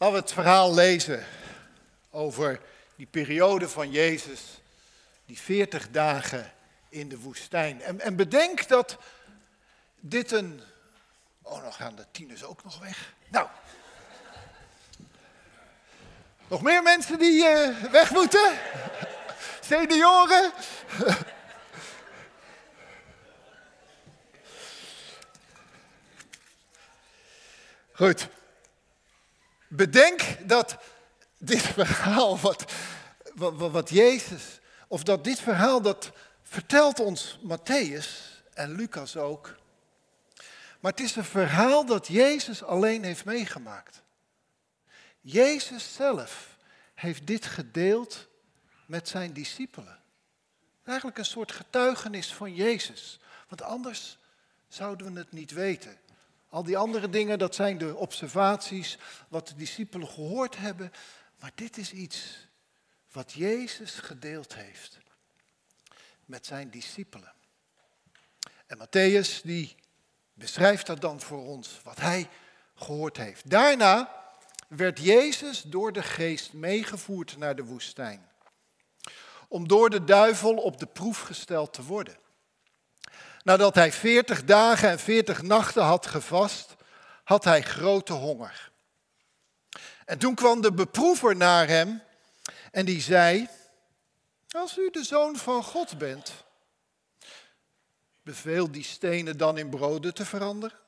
Laten we het verhaal lezen over die periode van Jezus, die 40 dagen in de woestijn. En, en bedenk dat dit een. Oh, dan gaan de tieners ook nog weg. Nou. Nog meer mensen die uh, weg moeten? Senioren? Goed. Bedenk dat dit verhaal, wat, wat, wat Jezus, of dat dit verhaal, dat vertelt ons Matthäus en Lucas ook. Maar het is een verhaal dat Jezus alleen heeft meegemaakt. Jezus zelf heeft dit gedeeld met zijn discipelen. Eigenlijk een soort getuigenis van Jezus. Want anders zouden we het niet weten. Al die andere dingen, dat zijn de observaties, wat de discipelen gehoord hebben. Maar dit is iets wat Jezus gedeeld heeft met zijn discipelen. En Matthäus die beschrijft dat dan voor ons, wat hij gehoord heeft. Daarna werd Jezus door de geest meegevoerd naar de woestijn. Om door de duivel op de proef gesteld te worden. Nadat hij veertig dagen en veertig nachten had gevast, had hij grote honger. En toen kwam de beproever naar hem en die zei, als u de zoon van God bent, beveel die stenen dan in broden te veranderen?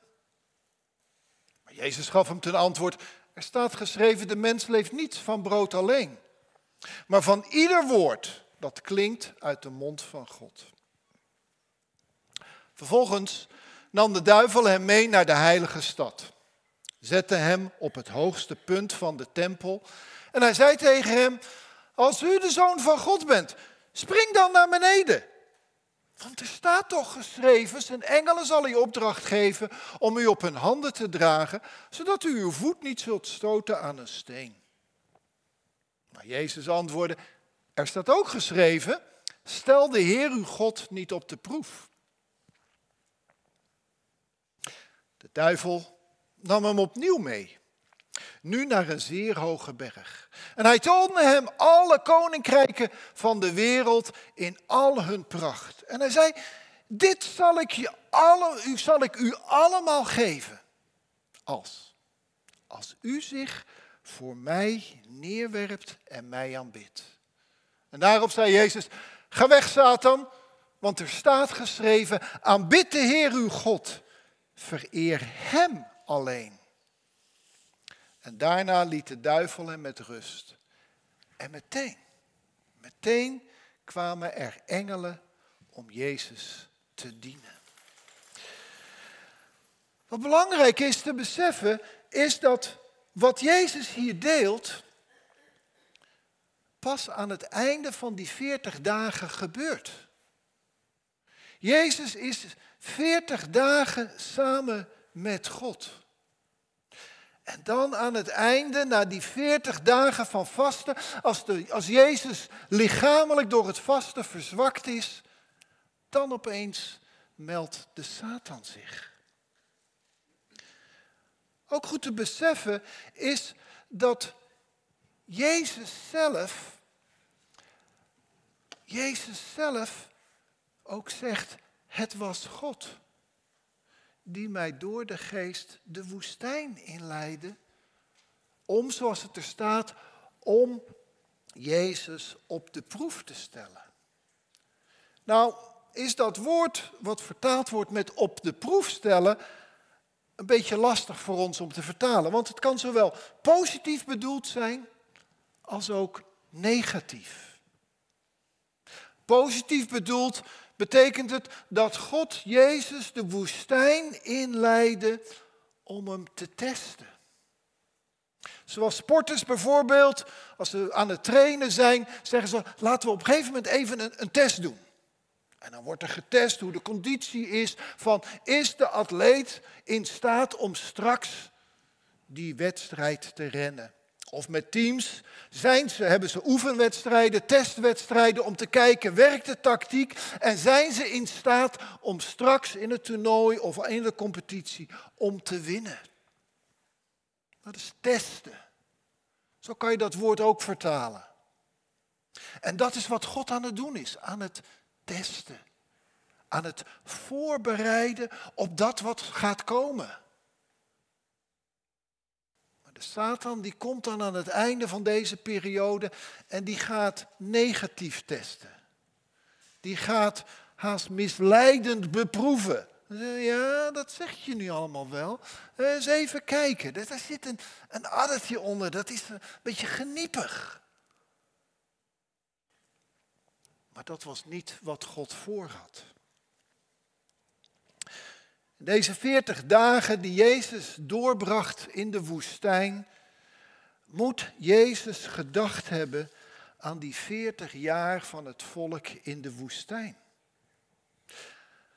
Maar Jezus gaf hem ten antwoord, er staat geschreven, de mens leeft niet van brood alleen, maar van ieder woord dat klinkt uit de mond van God. Vervolgens nam de duivel hem mee naar de heilige stad, zette hem op het hoogste punt van de tempel en hij zei tegen hem, als u de zoon van God bent, spring dan naar beneden. Want er staat toch geschreven, zijn engelen zal u opdracht geven om u op hun handen te dragen, zodat u uw voet niet zult stoten aan een steen. Maar Jezus antwoordde, er staat ook geschreven, stel de Heer uw God niet op de proef. De duivel nam hem opnieuw mee, nu naar een zeer hoge berg. En hij toonde hem alle koninkrijken van de wereld in al hun pracht. En hij zei, dit zal ik, je alle, u, zal ik u allemaal geven. Als, als u zich voor mij neerwerpt en mij aanbidt. En daarop zei Jezus, ga weg Satan, want er staat geschreven, aanbid de Heer uw God Vereer Hem alleen. En daarna liet de duivel hem met rust. En meteen, meteen kwamen er engelen om Jezus te dienen. Wat belangrijk is te beseffen, is dat wat Jezus hier deelt, pas aan het einde van die 40 dagen gebeurt. Jezus is 40 dagen samen met God. En dan aan het einde, na die 40 dagen van vasten, als, de, als Jezus lichamelijk door het vasten verzwakt is, dan opeens meldt de Satan zich. Ook goed te beseffen is dat Jezus zelf, Jezus zelf ook zegt, het was God die mij door de geest de woestijn inleidde. Om, zoals het er staat, om Jezus op de proef te stellen. Nou, is dat woord wat vertaald wordt met op de proef stellen een beetje lastig voor ons om te vertalen. Want het kan zowel positief bedoeld zijn als ook negatief. Positief bedoeld betekent het dat God Jezus de woestijn inleidde om hem te testen. Zoals sporters bijvoorbeeld, als ze aan het trainen zijn, zeggen ze, laten we op een gegeven moment even een, een test doen. En dan wordt er getest hoe de conditie is van, is de atleet in staat om straks die wedstrijd te rennen? Of met teams, zijn ze, hebben ze oefenwedstrijden, testwedstrijden om te kijken, werkt de tactiek en zijn ze in staat om straks in het toernooi of in de competitie om te winnen. Dat is testen. Zo kan je dat woord ook vertalen. En dat is wat God aan het doen is, aan het testen. Aan het voorbereiden op dat wat gaat komen. Satan die komt dan aan het einde van deze periode en die gaat negatief testen. Die gaat haast misleidend beproeven. Ja, dat zeg je nu allemaal wel. Eh, eens even kijken. Daar zit een, een addertje onder. Dat is een beetje geniepig. Maar dat was niet wat God voor had. Deze veertig dagen die Jezus doorbracht in de woestijn, moet Jezus gedacht hebben aan die veertig jaar van het volk in de woestijn.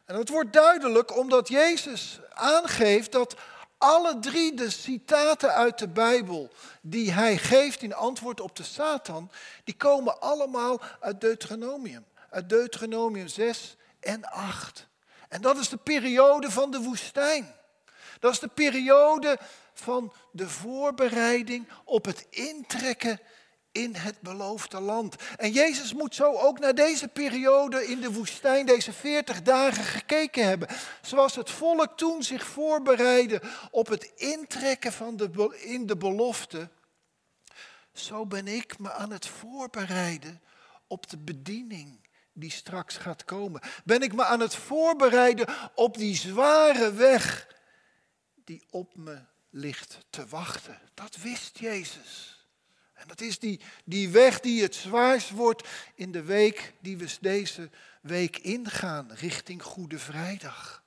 En het wordt duidelijk omdat Jezus aangeeft dat alle drie de citaten uit de Bijbel die hij geeft in antwoord op de Satan, die komen allemaal uit Deuteronomium. Uit Deuteronomium 6 en 8. En dat is de periode van de woestijn. Dat is de periode van de voorbereiding op het intrekken in het beloofde land. En Jezus moet zo ook naar deze periode in de woestijn, deze 40 dagen gekeken hebben. Zoals het volk toen zich voorbereidde op het intrekken van de, in de belofte. Zo ben ik me aan het voorbereiden op de bediening die straks gaat komen. Ben ik me aan het voorbereiden op die zware weg die op me ligt te wachten. Dat wist Jezus. En dat is die, die weg die het zwaarst wordt in de week die we deze week ingaan, richting Goede Vrijdag.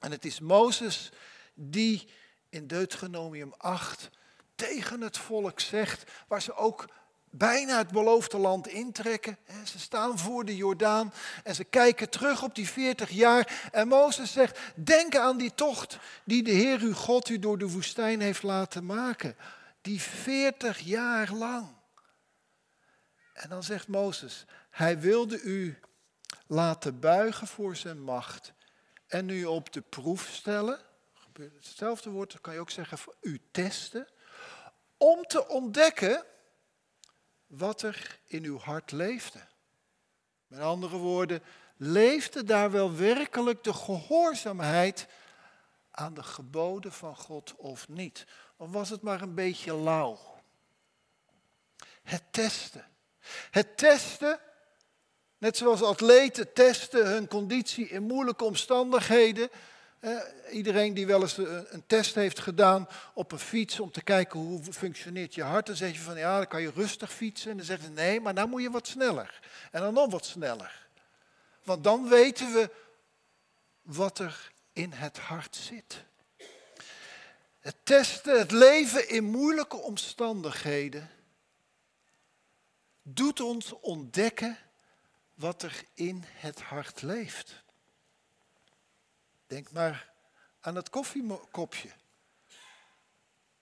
En het is Mozes die in Deuteronomium 8 tegen het volk zegt, waar ze ook bijna het beloofde land intrekken. Ze staan voor de Jordaan en ze kijken terug op die 40 jaar. En Mozes zegt, denk aan die tocht die de Heer uw God u door de woestijn heeft laten maken die 40 jaar lang. En dan zegt Mozes, hij wilde u laten buigen voor zijn macht en u op de proef stellen. Hetzelfde woord kan je ook zeggen voor u testen. Om te ontdekken wat er in uw hart leefde. Met andere woorden, leefde daar wel werkelijk de gehoorzaamheid aan de geboden van God of niet? Of was het maar een beetje lauw? Het testen. Het testen, net zoals atleten testen hun conditie in moeilijke omstandigheden. Eh, iedereen die wel eens een, een, test heeft gedaan op een fiets om te kijken hoe functioneert je hart, dan zeg je van ja, dan kan je rustig fietsen. En dan zeggen ze nee, maar dan moet je wat sneller. En dan nog wat sneller. Want dan weten we wat er in het hart zit. Het testen, het leven in moeilijke omstandigheden, doet ons ontdekken wat er in het hart leeft. Denk maar aan het koffiekopje.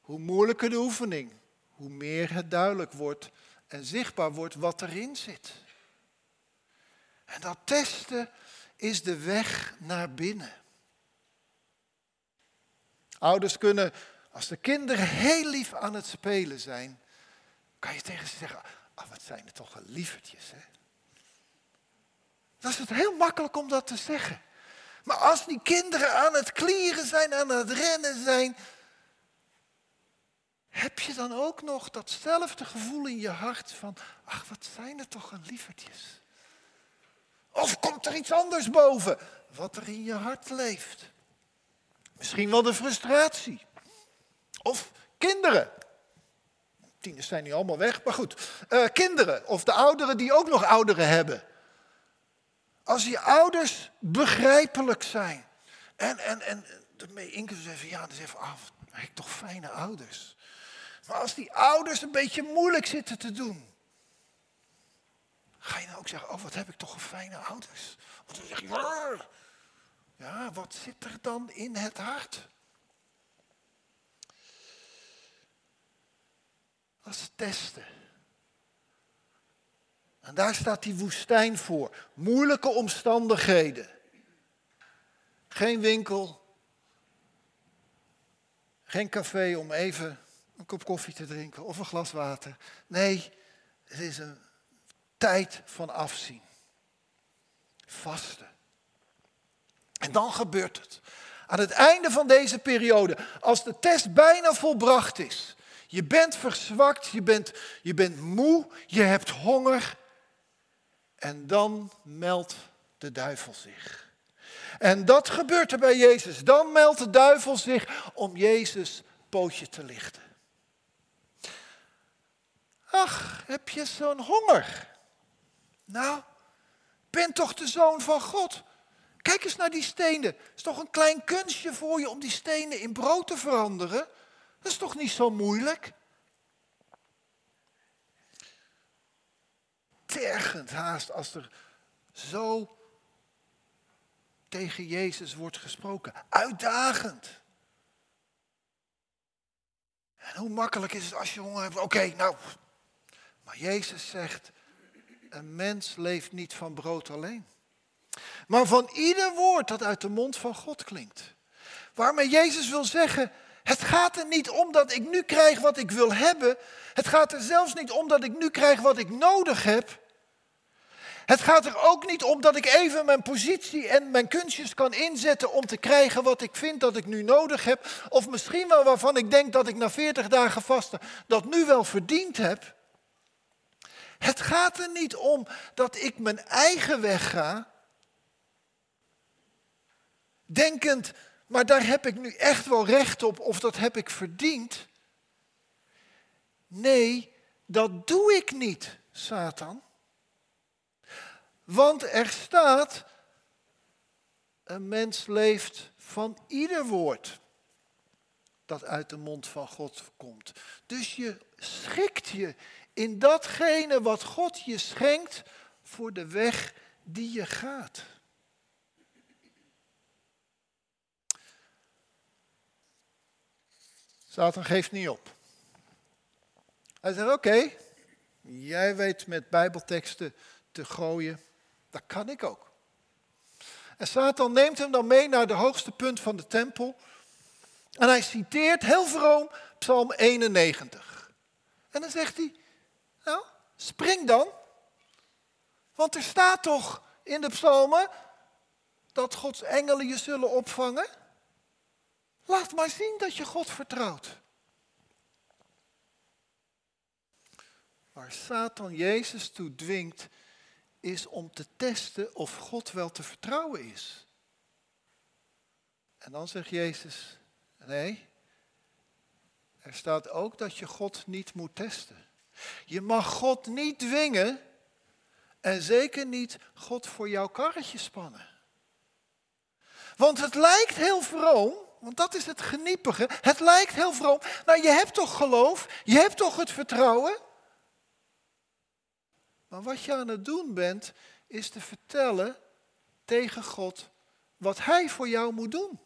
Hoe moeilijker de oefening, hoe meer het duidelijk wordt en zichtbaar wordt wat erin zit. En dat testen is de weg naar binnen. Ouders kunnen, als de kinderen heel lief aan het spelen zijn, kan je tegen ze zeggen, ah, wat zijn er toch wel lievertjes, hè? Dat is het heel makkelijk om dat te zeggen. Maar als die kinderen aan het klieren zijn, aan het rennen zijn, heb je dan ook nog datzelfde gevoel in je hart van, ach, wat zijn er toch een lievertjes? Of komt er iets anders boven, wat er in je hart leeft? Misschien wel de frustratie. Of kinderen. Tieners zijn nu allemaal weg, maar goed. Uh, kinderen of de ouderen die ook nog ouderen hebben. Als die ouders begrijpelijk zijn. En, en, en ermee inclusief zeggen, ja, dan zeggen ah, heb ik toch fijne ouders. Maar als die ouders een beetje moeilijk zitten te doen. Ga je nou ook zeggen, oh wat heb ik toch een fijne ouders. Of dan zeg je, ja, wat zit er dan in het hart? Dat is testen. En daar staat die woestijn voor. Moeilijke omstandigheden. Geen winkel. Geen café om even een kop koffie te drinken of een glas water. Nee, het is een tijd van afzien. Vasten. En dan gebeurt het. Aan het einde van deze periode, als de test bijna volbracht is, je bent verzwakt, je bent, je bent moe, je hebt honger. En dan meldt de duivel zich. En dat gebeurt er bij Jezus. Dan meldt de duivel zich om Jezus pootje te lichten. Ach, heb je zo'n honger? Nou, ben toch de zoon van God? Kijk eens naar die stenen. Is toch een klein kunstje voor je om die stenen in brood te veranderen? Dat is toch niet zo moeilijk? Tergend haast als er zo tegen Jezus wordt gesproken. Uitdagend. En hoe makkelijk is het als je honger hebt? Oké, nou. Maar Jezus zegt, een mens leeft niet van brood alleen. Maar van ieder woord dat uit de mond van God klinkt. Waarmee Jezus wil zeggen, het gaat er niet om dat ik nu krijg wat ik wil hebben. Het gaat er zelfs niet om dat ik nu krijg wat ik nodig heb. Het gaat er ook niet om dat ik even mijn positie en mijn kunstjes kan inzetten om te krijgen wat ik vind dat ik nu nodig heb. Of misschien wel waarvan ik denk dat ik na 40 dagen vasten dat nu wel verdiend heb. Het gaat er niet om dat ik mijn eigen weg ga. Denkend, maar daar heb ik nu echt wel recht op of dat heb ik verdiend. Nee, dat doe ik niet, Satan. Want er staat, een mens leeft van ieder woord dat uit de mond van God komt. Dus je schikt je in datgene wat God je schenkt voor de weg die je gaat. Satan geeft niet op. Hij zegt: Oké, jij weet met Bijbelteksten te gooien, dat kan ik ook. En Satan neemt hem dan mee naar de hoogste punt van de tempel. En hij citeert heel vroom Psalm 91. En dan zegt hij: Nou, spring dan. Want er staat toch in de psalmen dat Gods engelen je zullen opvangen. Laat maar zien dat je God vertrouwt. Waar Satan Jezus toe dwingt, is om te testen of God wel te vertrouwen is. En dan zegt Jezus, nee, er staat ook dat je God niet moet testen. Je mag God niet dwingen en zeker niet God voor jouw karretje spannen. Want het lijkt heel vroom, want dat is het geniepige. Het lijkt heel vroom. Nou, je hebt toch geloof? Je hebt toch het vertrouwen? Maar wat je aan het doen bent, is te vertellen tegen God wat Hij voor jou moet doen.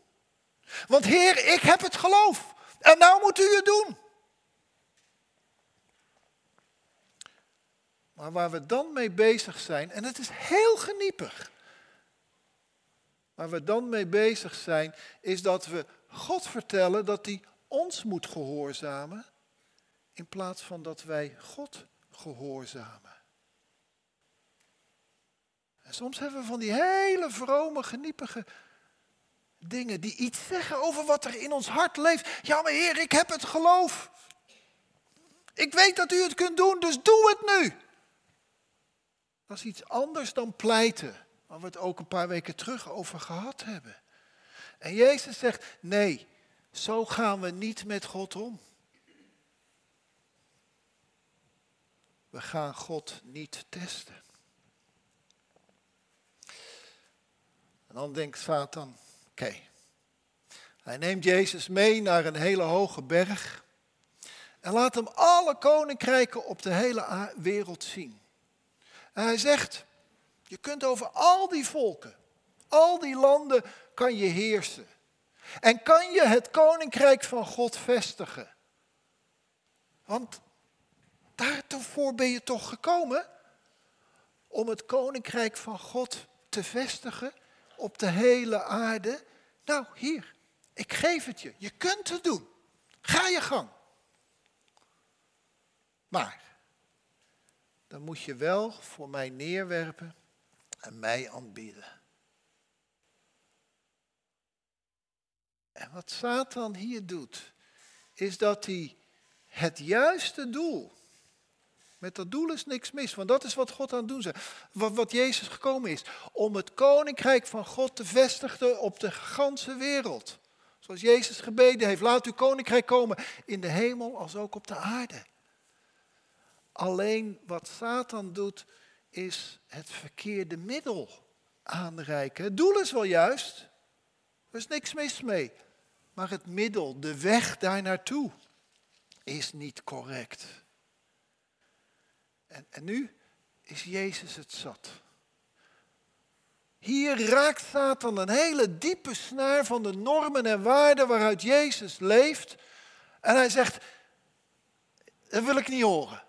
Want Heer, ik heb het geloof. En nou moet u het doen. Maar waar we dan mee bezig zijn, en het is heel geniepig. Waar we dan mee bezig zijn, is dat we God vertellen dat hij ons moet gehoorzamen, in plaats van dat wij God gehoorzamen. En soms hebben we van die hele vrome, geniepige dingen die iets zeggen over wat er in ons hart leeft. Ja, maar Heer, ik heb het geloof. Ik weet dat u het kunt doen, dus doe het nu. Dat is iets anders dan pleiten, waar we het ook een paar weken terug over gehad hebben. En Jezus zegt, nee, zo gaan we niet met God om. We gaan God niet testen. En dan denkt Satan, oké. Hij neemt Jezus mee naar een hele hoge berg. En laat hem alle koninkrijken op de hele wereld zien. En hij zegt, je kunt over al die volken, al die landen kan je heersen. En kan je het koninkrijk van God vestigen. Want daarvoor ben je toch gekomen? Om het koninkrijk van God te vestigen op de hele aarde. Nou, hier, ik geef het je. Je kunt het doen. Ga je gang. Maar, dan moet je wel voor mij neerwerpen en mij aanbidden. En wat Satan hier doet, is dat hij het juiste doel, met dat doel is niks mis, want dat is wat God aan het doen is. Wat, wat Jezus gekomen is, om het koninkrijk van God te vestigen op de ganse wereld. Zoals Jezus gebeden heeft, laat uw koninkrijk komen in de hemel als ook op de aarde. Alleen wat Satan doet, is het verkeerde middel aanreiken. Het doel is wel juist, er is niks mis mee. Maar het middel, de weg daar naartoe, is niet correct. En, en nu is Jezus het zat. Hier raakt Satan een hele diepe snaar van de normen en waarden waaruit Jezus leeft. En hij zegt, dat wil ik niet horen.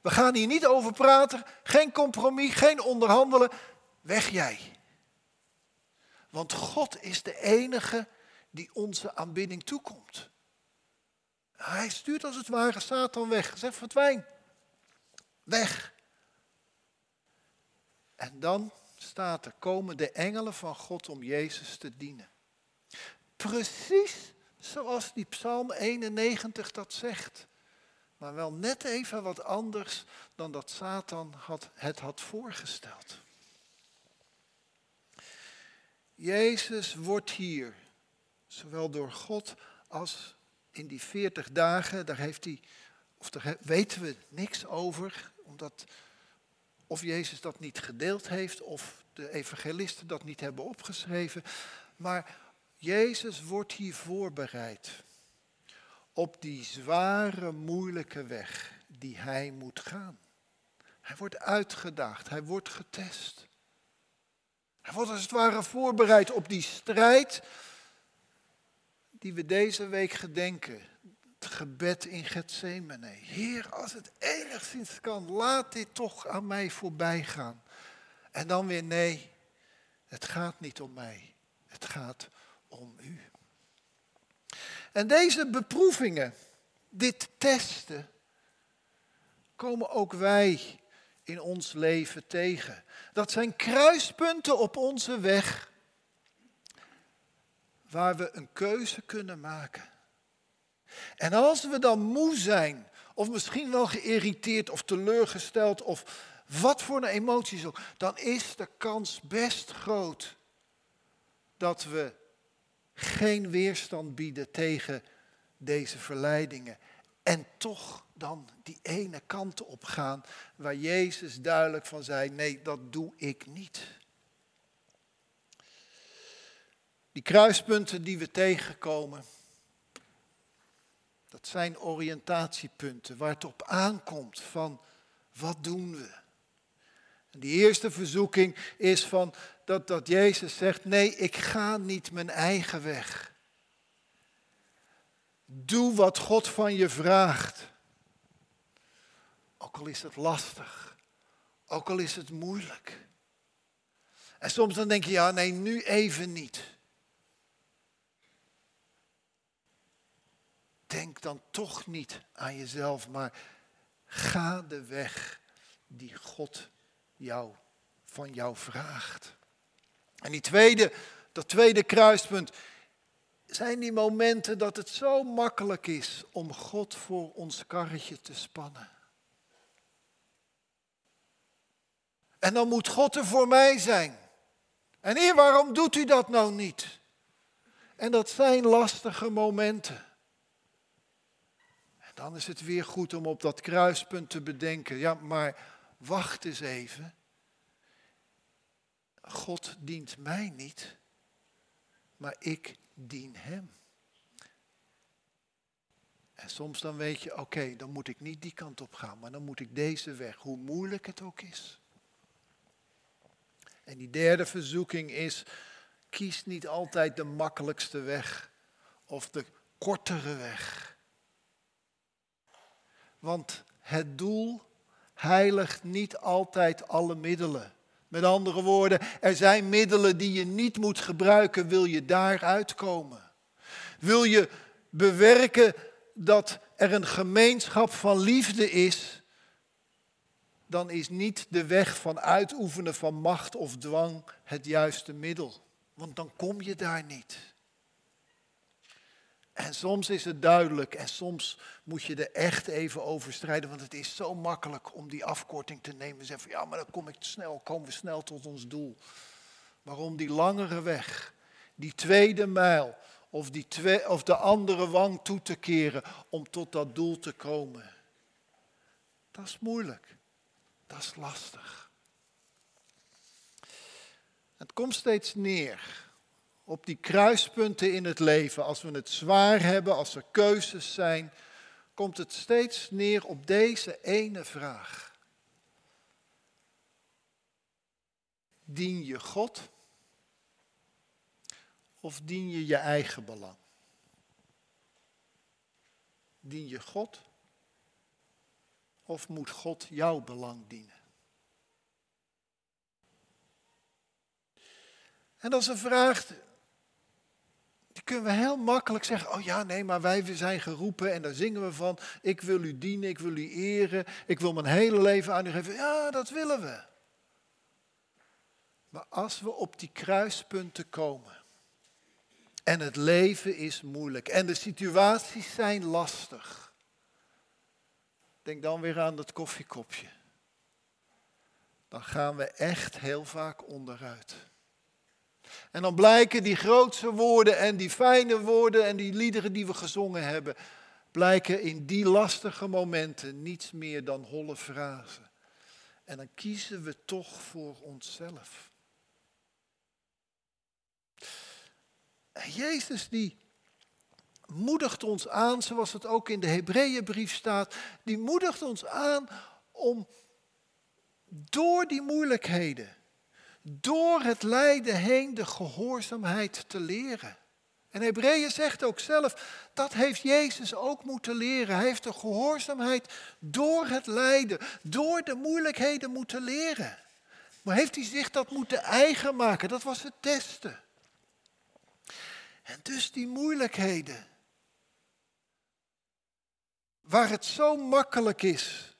We gaan hier niet over praten, geen compromis, geen onderhandelen. Weg jij. Want God is de enige die onze aanbidding toekomt. Hij stuurt als het ware Satan weg. Zegt verdwijn. Weg. En dan staat er, komen de engelen van God om Jezus te dienen. Precies zoals die Psalm 91 dat zegt. Maar wel net even wat anders dan dat Satan had, het had voorgesteld. Jezus wordt hier, zowel door God als in die 40 dagen, daar heeft hij, of daar weten we niks over, omdat of Jezus dat niet gedeeld heeft, of de evangelisten dat niet hebben opgeschreven. Maar Jezus wordt hier voorbereid op die zware, moeilijke weg die hij moet gaan. Hij wordt uitgedaagd, hij wordt getest. Hij wordt als het ware voorbereid op die strijd die we deze week gedenken. Gebed in Gethsemane. Heer, als het enigszins kan, laat dit toch aan mij voorbij gaan. En dan weer nee, het gaat niet om mij. Het gaat om u. En deze beproevingen, dit testen, komen ook wij in ons leven tegen. Dat zijn kruispunten op onze weg waar we een keuze kunnen maken. En als we dan moe zijn, of misschien wel geïrriteerd of teleurgesteld, of wat voor een emoties ook, dan is de kans best groot dat we geen weerstand bieden tegen deze verleidingen. En toch dan die ene kant op gaan waar Jezus duidelijk van zei, nee, dat doe ik niet. Die kruispunten die we tegenkomen, dat zijn oriëntatiepunten waar het op aankomt van wat doen we? En die eerste verzoeking is van dat, dat Jezus zegt, nee, ik ga niet mijn eigen weg. Doe wat God van je vraagt. Ook al is het lastig, ook al is het moeilijk. En soms dan denk je, ja, nee, nu even niet. Denk dan toch niet aan jezelf, maar ga de weg die God jou, van jou vraagt. En die tweede, dat tweede kruispunt zijn die momenten dat het zo makkelijk is om God voor ons karretje te spannen. En dan moet God er voor mij zijn. En hier, waarom doet u dat nou niet? En dat zijn lastige momenten dan is het weer goed om op dat kruispunt te bedenken. Ja, maar wacht eens even. God dient mij niet, maar ik dien Hem. En soms dan weet je, oké, dan moet ik niet die kant op gaan, maar dan moet ik deze weg, hoe moeilijk het ook is. En die derde verzoeking is, kies niet altijd de makkelijkste weg of de kortere weg. Want het doel heiligt niet altijd alle middelen. Met andere woorden, er zijn middelen die je niet moet gebruiken, wil je daaruit komen. Wil je bewerken dat er een gemeenschap van liefde is, dan is niet de weg van uitoefenen van macht of dwang het juiste middel. Want dan kom je daar niet. En soms is het duidelijk en soms moet je er echt even over strijden, want het is zo makkelijk om die afkorting te nemen en zeggen van ja, maar dan kom ik snel, komen we snel tot ons doel. Maar om die langere weg, die tweede mijl of, die twee, of de andere wang toe te keren om tot dat doel te komen, dat is moeilijk. Dat is lastig. Het komt steeds neer op die kruispunten in het leven. Als we het zwaar hebben, als er keuzes zijn, komt het steeds neer op deze ene vraag. Dien je God of dien je je eigen belang? Dien je God of moet God jouw belang dienen? En dat is een vraag, die kunnen we heel makkelijk zeggen. Oh ja, nee, maar wij zijn geroepen en daar zingen we van. Ik wil u dienen, ik wil u eren, ik wil mijn hele leven aan u geven. Ja, dat willen we. Maar als we op die kruispunten komen en het leven is moeilijk en de situaties zijn lastig. Denk dan weer aan dat koffiekopje. Dan gaan we echt heel vaak onderuit. En dan blijken die grootste woorden en die fijne woorden en die liederen die we gezongen hebben, blijken in die lastige momenten niets meer dan holle frazen. En dan kiezen we toch voor onszelf. Jezus die moedigt ons aan, zoals het ook in de Hebreeënbrief staat, die moedigt ons aan om door die moeilijkheden, door het lijden heen de gehoorzaamheid te leren. En Hebreeën zegt ook zelf, dat heeft Jezus ook moeten leren. Hij heeft de gehoorzaamheid door het lijden, door de moeilijkheden moeten leren. Maar heeft hij zich dat moeten eigen maken? Dat was het testen. En dus die moeilijkheden, waar het zo makkelijk is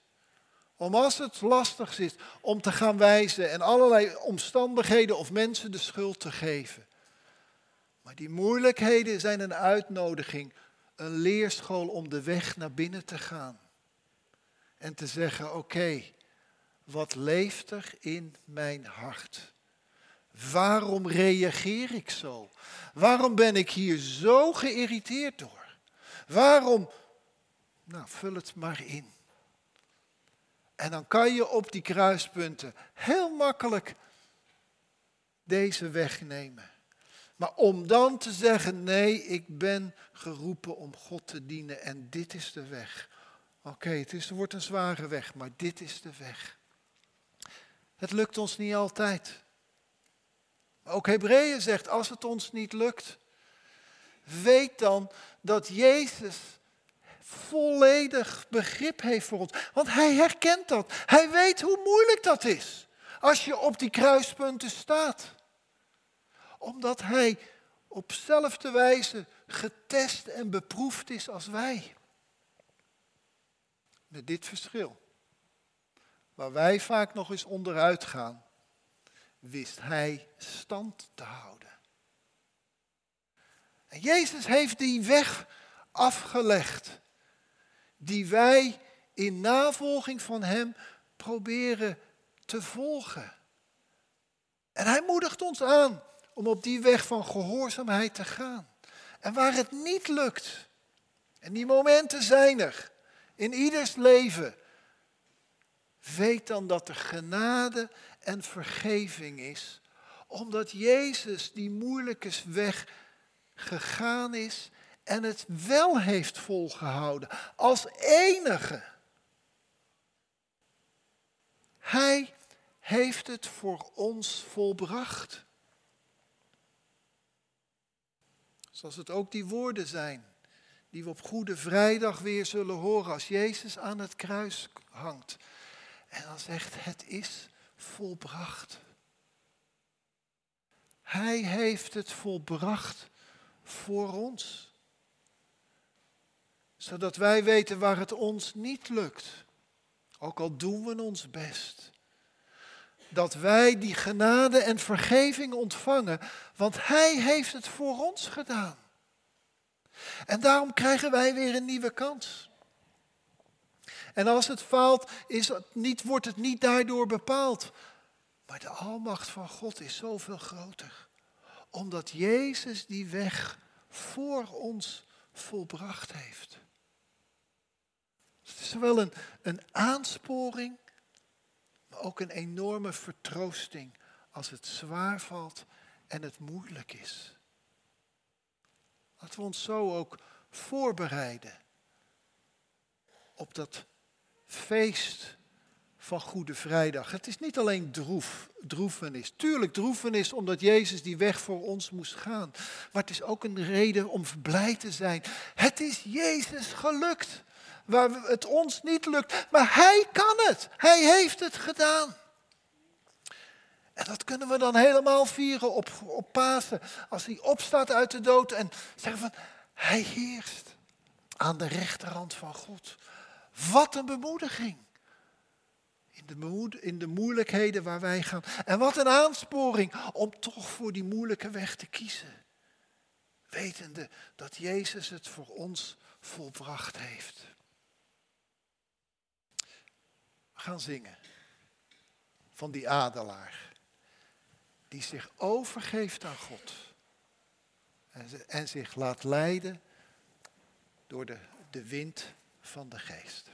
om als het lastig is om te gaan wijzen en allerlei omstandigheden of mensen de schuld te geven. Maar die moeilijkheden zijn een uitnodiging, een leerschool om de weg naar binnen te gaan. En te zeggen, oké, wat leeft er in mijn hart? Waarom reageer ik zo? Waarom ben ik hier zo geïrriteerd door? Waarom? Nou, vul het maar in. En dan kan je op die kruispunten heel makkelijk deze weg nemen. Maar om dan te zeggen, nee, ik ben geroepen om God te dienen en dit is de weg. Oké, het, is, het wordt een zware weg, maar dit is de weg. Het lukt ons niet altijd. Ook Hebreeën zegt, als het ons niet lukt, weet dan dat Jezus volledig begrip heeft voor ons. Want hij herkent dat. Hij weet hoe moeilijk dat is. Als je op die kruispunten staat. Omdat hij op zelfde wijze getest en beproefd is als wij. Met dit verschil. Waar wij vaak nog eens onderuit gaan, wist hij stand te houden. En Jezus heeft die weg afgelegd die wij in navolging van Hem proberen te volgen. En Hij moedigt ons aan om op die weg van gehoorzaamheid te gaan. En waar het niet lukt, en die momenten zijn er in ieders leven, weet dan dat er genade en vergeving is, omdat Jezus die moeilijke weg gegaan is en het wel heeft volgehouden als enige. Hij heeft het voor ons volbracht. Zoals het ook die woorden zijn die we op Goede Vrijdag weer zullen horen als Jezus aan het kruis hangt. En dan zegt, het is volbracht. Hij heeft het volbracht voor ons. Zodat wij weten waar het ons niet lukt. Ook al doen we ons best. Dat wij die genade en vergeving ontvangen, want Hij heeft het voor ons gedaan. En daarom krijgen wij weer een nieuwe kans. En als het faalt, is het niet, wordt het niet daardoor bepaald. Maar de almacht van God is zoveel groter. Omdat Jezus die weg voor ons volbracht heeft. Het is zowel een, een aansporing, maar ook een enorme vertroosting als het zwaar valt en het moeilijk is. Laten we ons zo ook voorbereiden op dat feest van Goede Vrijdag. Het is niet alleen droef, droefenis. Tuurlijk droefenis omdat Jezus die weg voor ons moest gaan. Maar het is ook een reden om blij te zijn. Het is Jezus gelukt. Waar het ons niet lukt. Maar Hij kan het. Hij heeft het gedaan. En dat kunnen we dan helemaal vieren op, op Pasen. Als hij opstaat uit de dood en zeggen van, hij heerst aan de rechterhand van God. Wat een bemoediging. In de, in de moeilijkheden waar wij gaan. En wat een aansporing om toch voor die moeilijke weg te kiezen. Wetende dat Jezus het voor ons volbracht heeft. We gaan zingen van die adelaar. Die zich overgeeft aan God. En, zich laat leiden door de, de wind van de geest.